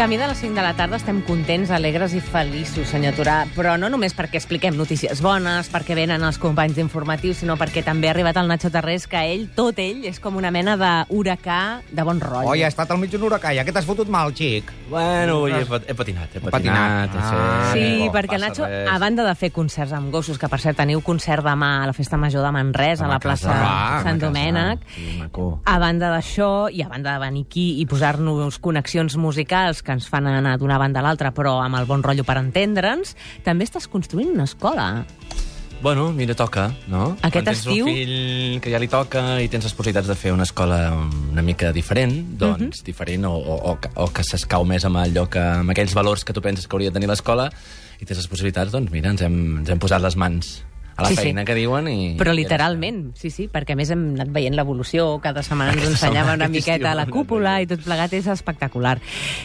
camí de les 5 de la tarda estem contents, alegres i feliços, senyor Turà, però no només perquè expliquem notícies bones, perquè venen els companys informatius, sinó perquè també ha arribat el Nacho Tarrés, que ell, tot ell, és com una mena d'huracà de bon rotllo. Oi, ha estat al mig d'un huracà, ja que t'has fotut mal, xic. Bueno, ui, he, pat- he patinat, he patinat. patinat. Ah. Sí, no perquè passa Nacho, res. a banda de fer concerts amb gossos, que per cert teniu concert demà a la Festa Major de Manresa, a la plaça Va, Sant. Domènec, Sí, a banda d'això, i a banda de venir aquí i posar-nos connexions musicals que ens fan anar d'una banda a l'altra, però amb el bon rotllo per entendre'ns, també estàs construint una escola. Bueno, mira, toca, no? Aquest Quan tens estiu- un fill que ja li toca i tens les possibilitats de fer una escola una mica diferent, doncs Mhm. diferent, o, o, o, que- o que s'escau més amb allò que, amb aquells valors que tu penses que hauria de tenir l'escola, i tens les possibilitats, doncs mira, ens hem, ens hem posat les mans a la Sí, sí. feina que diuen i... Però literalment, sí, sí, perquè a més hem anat veient l'evolució, cada setmana ens ensenyava una miqueta estiu la cúpula i tot plegat és espectacular.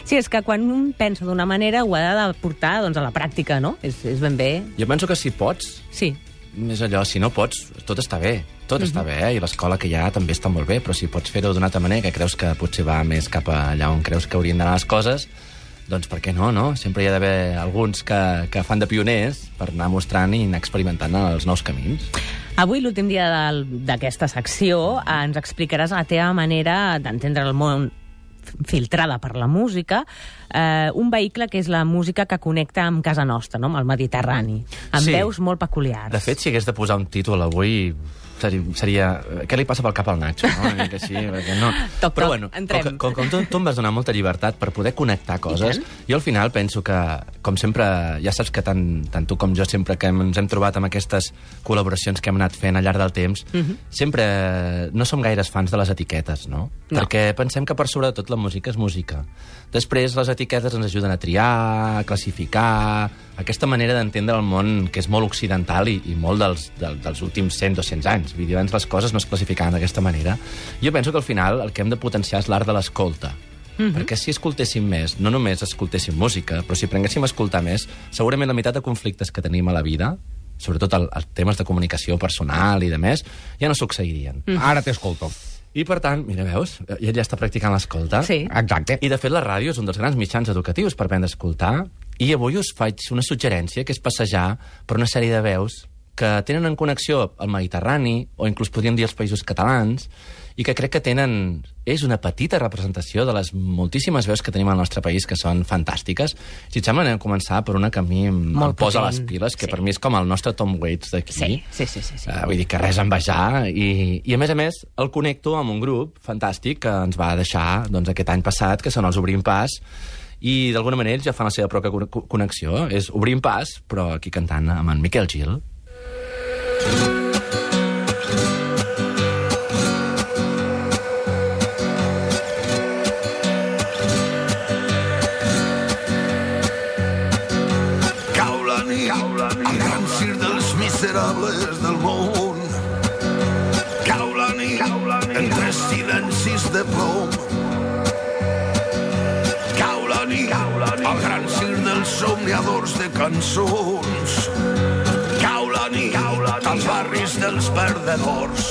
Sí, és que quan un pensa d'una manera ho ha de portar doncs, a la pràctica, no? És, és ben bé... Jo penso que si pots, Sí, és allò, si no pots, tot està bé. Tot està bé, eh? i l'escola que hi ha també està molt bé, però si pots fer-ho d'una altra manera, que creus que potser va més cap a allà on creus que haurien d'anar les coses, doncs per què no, no? Sempre hi ha d'haver alguns que, que fan de pioners per anar mostrant i anar experimentant els nous camins. Avui, l'últim dia d'aquesta secció, eh, ens explicaràs la teva manera d'entendre el món filtrada per la música, eh, un vehicle que és la música que connecta amb casa nostra, no? amb el Mediterrani, amb Sí. veus molt peculiars. De fet, si hagués de posar un títol avui, seria... seria què li passa pel cap al Nacho, no? Una mica així, perquè no... Toc, Però bueno, entrem. com, que- com, com tu, tu em vas donar molta llibertat per poder connectar coses, jo al final penso que, com sempre, ja saps que tant, tant tu com jo sempre que ens hem trobat amb aquestes col·laboracions que hem anat fent al llarg del temps, sempre no som gaires fans de les etiquetes, no? No. Perquè pensem que per sobre de tot la música és música. Després les etiquetes ens ajuden a triar, a classificar, aquesta manera d'entendre el món que és molt occidental i, i molt dels, del, dels últims 100-200 anys. Vull dir, abans les coses no es classificaven d'aquesta manera. Jo penso que al final el que hem de potenciar és l'art de l'escolta. Mm -hmm. Perquè si escoltéssim més, no només escoltéssim música, però si aprenguéssim a escoltar més, segurament la meitat de conflictes que tenim a la vida, sobretot el, els temes de comunicació personal i de més, ja no succeirien. Mm. Ara t'escolto. I per tant, mira, veus? Ell ja està practicant l'escolta. Sí. Exacte. I de fet la ràdio és un dels grans mitjans educatius per aprendre a escoltar i avui us faig una suggerència que és passejar per una sèrie de veus que tenen en connexió el Mediterrani o inclús podríem dir els països catalans i que crec que tenen... És una petita representació de les moltíssimes veus que tenim al nostre país que són fantàstiques. Si et sembla, anem a començar per una que a mi em, Molt em posa potent. les piles, que Sí. per mi és com el nostre Tom Waits d'aquí. Sí, sí, sí, sí, sí. Uh, vull dir que res a envejar i, i a més a més el connecto amb un grup fantàstic que ens va deixar doncs, aquest any passat, que són els Obrim Pas i d'alguna manera ells ja fan la seva pròpia co- co- connexió és Obrim Pas, però aquí cantant amb en Miquel Gil miserables del món. Cau la nit, entre silencis de plom. Cau la nit, el gran dels somniadors de cançons. Nit, als barris dels perdedors.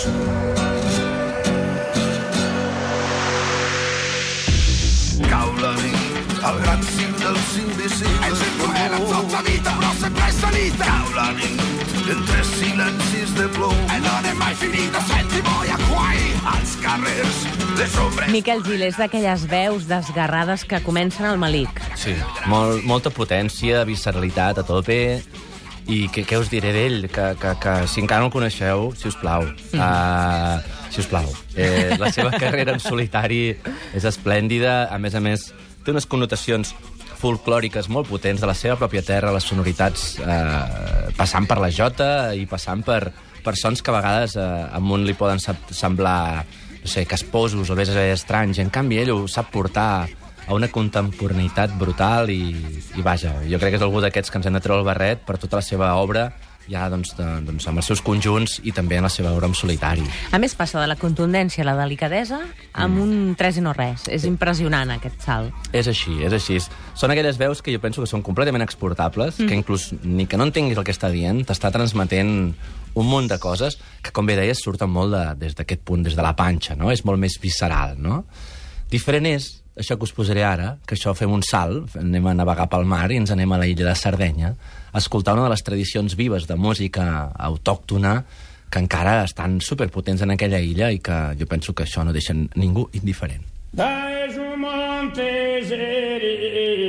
Cau la nit, el gran cim dels invisibles del món. la vita, però sempre és sanita. Cau la nit, entre silencis de plom. E non è mai finita, senti boia guai. Als carrers, les ombres... Miquel Gil és d'aquelles veus desgarrades que comencen al malic. sí. Molt, molta potència, visceralitat a tope i què, què us diré d'ell? Que, que, que si encara no el coneixeu, si us plau, mm. uh, si us plau. Eh, la seva carrera en solitari és esplèndida, a més a més té unes connotacions folclòriques molt potents de la seva pròpia terra, les sonoritats eh, passant per la jota i passant per, per sons que a vegades eh, a un li poden semblar no sé, casposos o bé estranys. En canvi, ell ho sap portar a una contemporaneïtat brutal i, i vaja, jo crec que és algú d'aquests que ens hem de treure el barret per tota la seva obra ja doncs, de, doncs, amb els seus conjunts i també en la seva obra en solitari. A més, passa de la contundència a la delicadesa amb un tres i no res. És impressionant, aquest salt. És així, és així. Són aquelles veus que jo penso que són completament exportables, mm. que inclús ni que no entenguis el que està dient, t'està transmetent un munt de coses que, com bé deies, surten molt de, des d'aquest punt, des de la panxa, no? És molt més visceral, no? Diferent és això que us posaré ara, que això fem un salt, anem a navegar pel mar i ens anem a la illa de Sardenya, a escoltar una de les tradicions vives de música autòctona que encara estan superpotents en aquella illa i que jo penso que això no deixen ningú indiferent. Dais un Monteseri,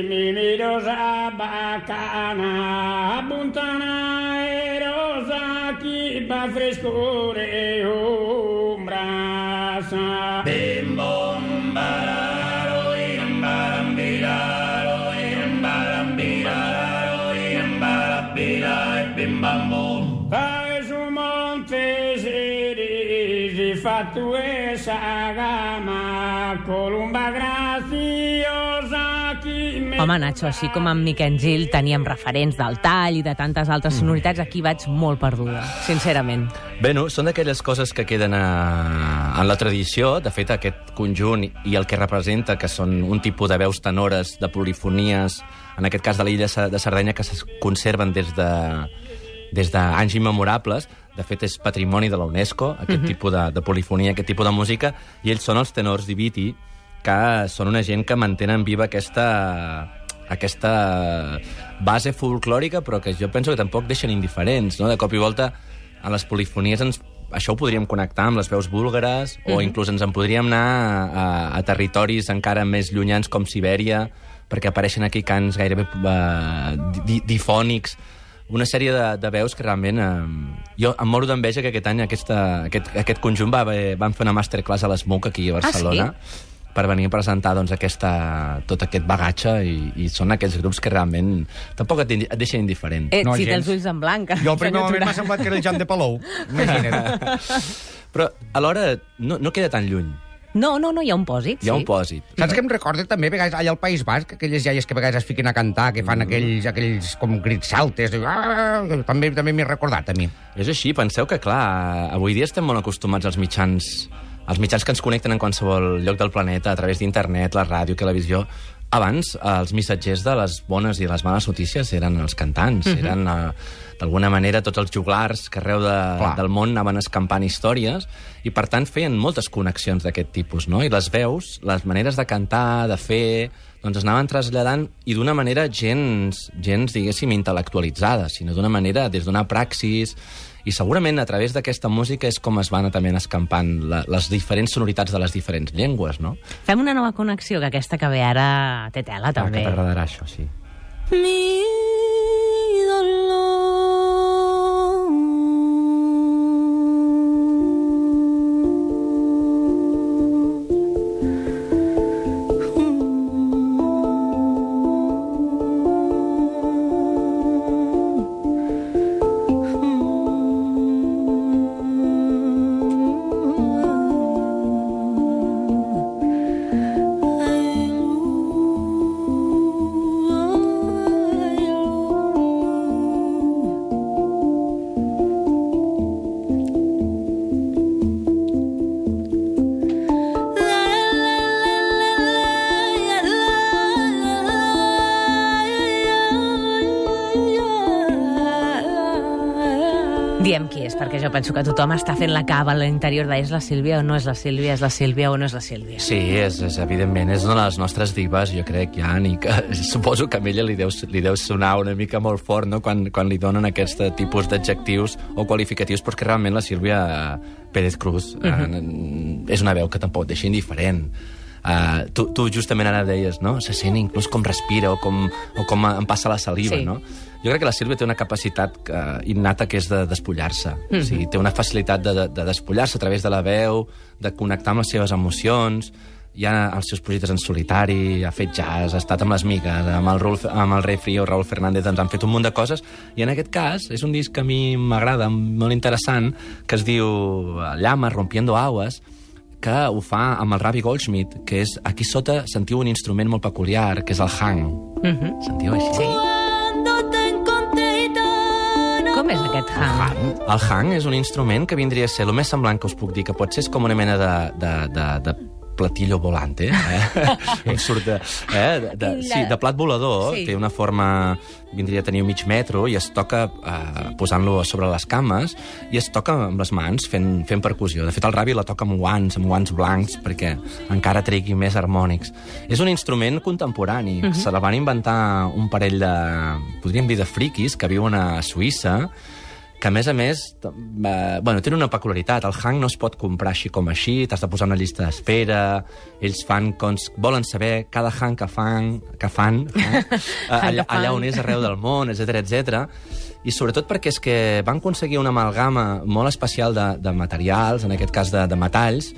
mi mirosa bacana, buntana e rosa, chi va frescore ombrasa. Home, Nacho, així com amb Miquel Gil teníem referents del tall i de tantes altres sonoritats, aquí vaig molt perduda, sincerament. Bé, no, són d'aquelles coses que queden a, en la tradició. De fet, aquest conjunt i el que representa, que són un tipus de veus tenores, de polifonies, en aquest cas de l'illa de Sardenya, que es conserven des de des d'anys immemorables. De fet, és patrimoni de la UNESCO, aquest tipus de, de polifonia, aquest tipus de música, i ells són els tenors d'Ibiti, que són una gent que mantenen viva aquesta aquesta base folclòrica, però que jo penso que tampoc deixen indiferents, no? De cop i volta, a les polifonies ens, això ho podríem connectar amb les veus búlgares, o inclús ens en podríem anar a, a, a territoris encara més llunyans com Sibèria, perquè apareixen aquí cants gairebé uh, di, difònics, una sèrie de, de veus que realment... Eh, jo em moro d'enveja que aquest any aquesta, aquest, aquest conjunt va, van fer una masterclass a l'ESMUC aquí a Barcelona per venir a presentar doncs, aquesta, tot aquest bagatge i, i són aquells grups que realment tampoc et, et deixen indiferent. Eh, No, si gens. els ulls en blanc. Jo al primer moment m'ha semblat que era el Jan de Palou. Imagina't. Però alhora no, no queda tan lluny. No, no, no, hi ha un pòsit, Hi ha sí. un pòsit. Saps què em recorda també? A vegades, allà al País Basc, aquelles iaies que a vegades es fiquen a cantar, que fan aquells, aquells com crits saltes, i, ah, també també m'he recordat a mi. És així, penseu que, clar, avui dia estem molt acostumats als mitjans els mitjans que ens connecten en qualsevol lloc del planeta, a través d'internet, la ràdio, televisió... Abans, els missatgers de les bones i les males notícies eren els cantants, eren, eh, d'alguna manera, tots els juglars que arreu de, Clar. del món anaven escampant històries i, per tant, feien moltes connexions d'aquest tipus, no? I les veus, les maneres de cantar, de fer, doncs es anaven traslladant i d'una manera gens, gens, diguéssim, intel·lectualitzada, sinó d'una manera, des d'una praxis... I segurament a través d'aquesta música és com es van també escampant la, les diferents sonoritats de les diferents llengües, no? Fem una nova connexió, que aquesta que ve ara té tela, Ah, que també. t'agradarà això, sí. Mi penso que tothom està fent la cava a l'interior de és la Sílvia o no és la Sílvia, és la Sílvia o no és la Sílvia. Sí, és, és, evidentment, és una de les nostres divas, jo crec, Jan, i que suposo que a ella li deu, li deu sonar una mica molt fort no? quan, quan li donen aquest tipus d'adjectius o qualificatius, perquè realment la Sílvia Pérez Cruz uh -huh. eh, és una veu que tampoc deixa indiferent. Uh, tu, tu justament ara deies, no? Se sent inclús com respira o com, o com em passa la saliva, Sí. no? Jo crec que la Sílvia té una capacitat uh, innata que és de despullar-se. Mm -hmm. o sigui, té una facilitat de, de, de despullar-se a través de la veu, de connectar amb les seves emocions, hi ha els seus projectes en solitari, ha fet jazz, ha estat amb les migues, amb el, Raúl, amb el rei Frío, Raúl Fernández, ens han fet un munt de coses, i en aquest cas és un disc que a mi m'agrada, molt interessant, que es diu Llama, Rompiendo Aguas, que ho fa amb el Ravi Goldschmidt, que és, aquí sota sentiu un instrument molt peculiar, que és el hang. Mm -hmm. Sentiu així? Sí. Com és aquest hang? El hang és un instrument que vindria a ser el més semblant que us puc dir, que pot ser és com una mena de, de, de, de platillo volante, eh? on surt de, eh? de, de, sí, de plat volador, Sí. té una forma, vindria a tenir mig metro, i es toca eh, posant-lo sobre les cames, i es toca amb les mans fent, fent percussió. De fet, el Ravi la toca amb guants, amb guants blancs, perquè encara tregui més harmònics. És un instrument contemporani. Mhm. Se la van inventar un parell de, podríem dir, de friquis que viuen a Suïssa, que a més a més eh, bueno, tenen una peculiaritat, el hang no es pot comprar així com així, t'has de posar una llista d'espera, ells fan cons, volen saber cada hang que fan, que fan eh? allà, allà on és arreu del món, etc etc. i sobretot perquè és que van aconseguir una amalgama molt especial de, de materials, en aquest cas de, de metalls,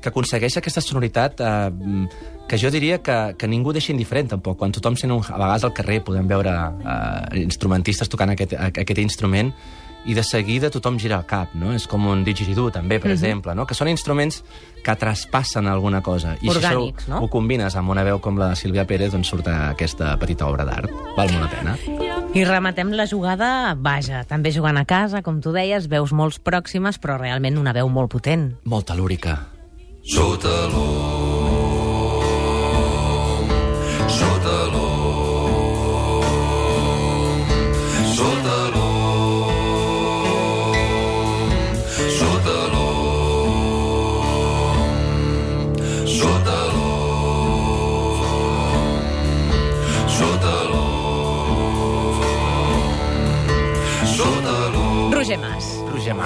que aconsegueix aquesta sonoritat eh, que jo diria que, que ningú deixa indiferent, tampoc. Quan tothom sent un... A vegades al carrer podem veure eh, instrumentistes tocant aquest, aquest instrument i de seguida tothom gira el cap, no? És com un didgeridoo, també, per exemple, no? Que són instruments que traspassen alguna cosa. I Orgànics, si això no? ho combines amb una veu com la de Sílvia Pérez, doncs surt aquesta petita obra d'art. Val molt la pena. I rematem la jugada, vaja, també jugant a casa, com tu deies, veus molt pròximes, però realment una veu molt potent. Molt telúrica. Sota l'om, sota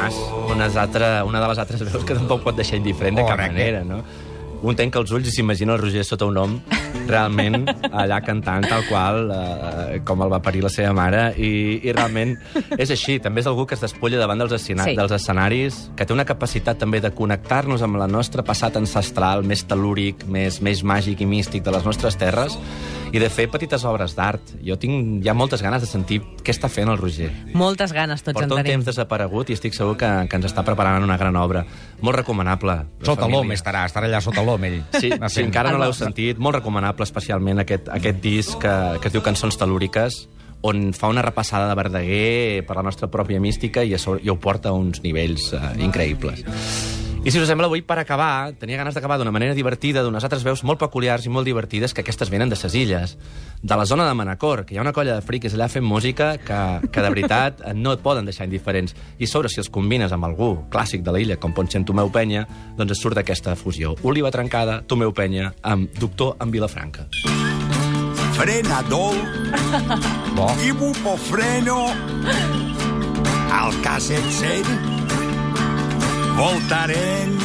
Mas, una, altra, una de les altres veus que tampoc pot deixar indiferent de cap Correcte. manera, no? Un tanca els ulls i s'imagina el Roger sota un nom realment allà cantant tal qual eh, com el va parir la seva mare i, i realment és així, també és algú que es despulla davant dels, escena Sí. dels escenaris que té una capacitat també de connectar-nos amb la nostra passat ancestral més telúric, més, més màgic i místic de les nostres terres i de fer petites obres d'art. Jo tinc ja moltes ganes de sentir què està fent el Roger. Moltes ganes tots Porta en un tenim. temps desaparegut i estic segur que, que ens està preparant una gran obra. Molt recomanable. Sota l'om estarà, estarà allà sota l'om, ell. Sí, si fent- encara no l'heu sentit, molt recomanable especialment aquest, aquest disc que, que es diu Cançons Telúriques, on fa una repassada de Verdaguer per la nostra pròpia mística i, a sobre, i ho porta a uns nivells uh, increïbles. I si us sembla, avui, per acabar, tenia ganes d'acabar d'una manera divertida, d'unes altres veus molt peculiars i molt divertides, que aquestes venen de ses illes, de la zona de Manacor, que hi ha una colla de friquis allà fent música que, que de veritat no et poden deixar indiferents. I sobre si els combines amb algú clàssic de l'illa, com pot ser en Tomeu Penya, doncs et surt aquesta fusió. Oliva trencada, Tomeu Penya, amb Doctor en Vilafranca. frenador, Bo. ibupofreno, alcacetzer, voltaren,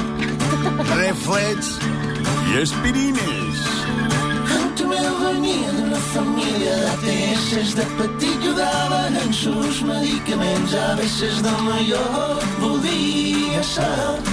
reflex i aspirines. Antoneu venia d'una família d'ATS de petit jugaven en sus medicaments a veces de major volia ser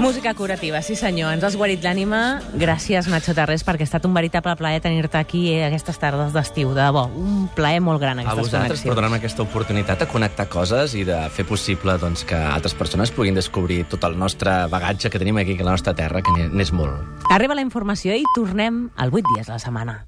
Música curativa, sí senyor. Ens has guarit l'ànima. Gràcies, Nacho Tarrés, perquè ha estat un veritable plaer tenir-te aquí eh, aquestes tardes d'estiu. De debò, un plaer molt gran, A aquestes vosaltres per donar-me aquesta oportunitat de connectar coses i de fer possible doncs, que altres persones puguin descobrir tot el nostre bagatge que tenim aquí, que a la nostra terra, que n'és molt. Arriba la informació i tornem al 8 dies a la setmana.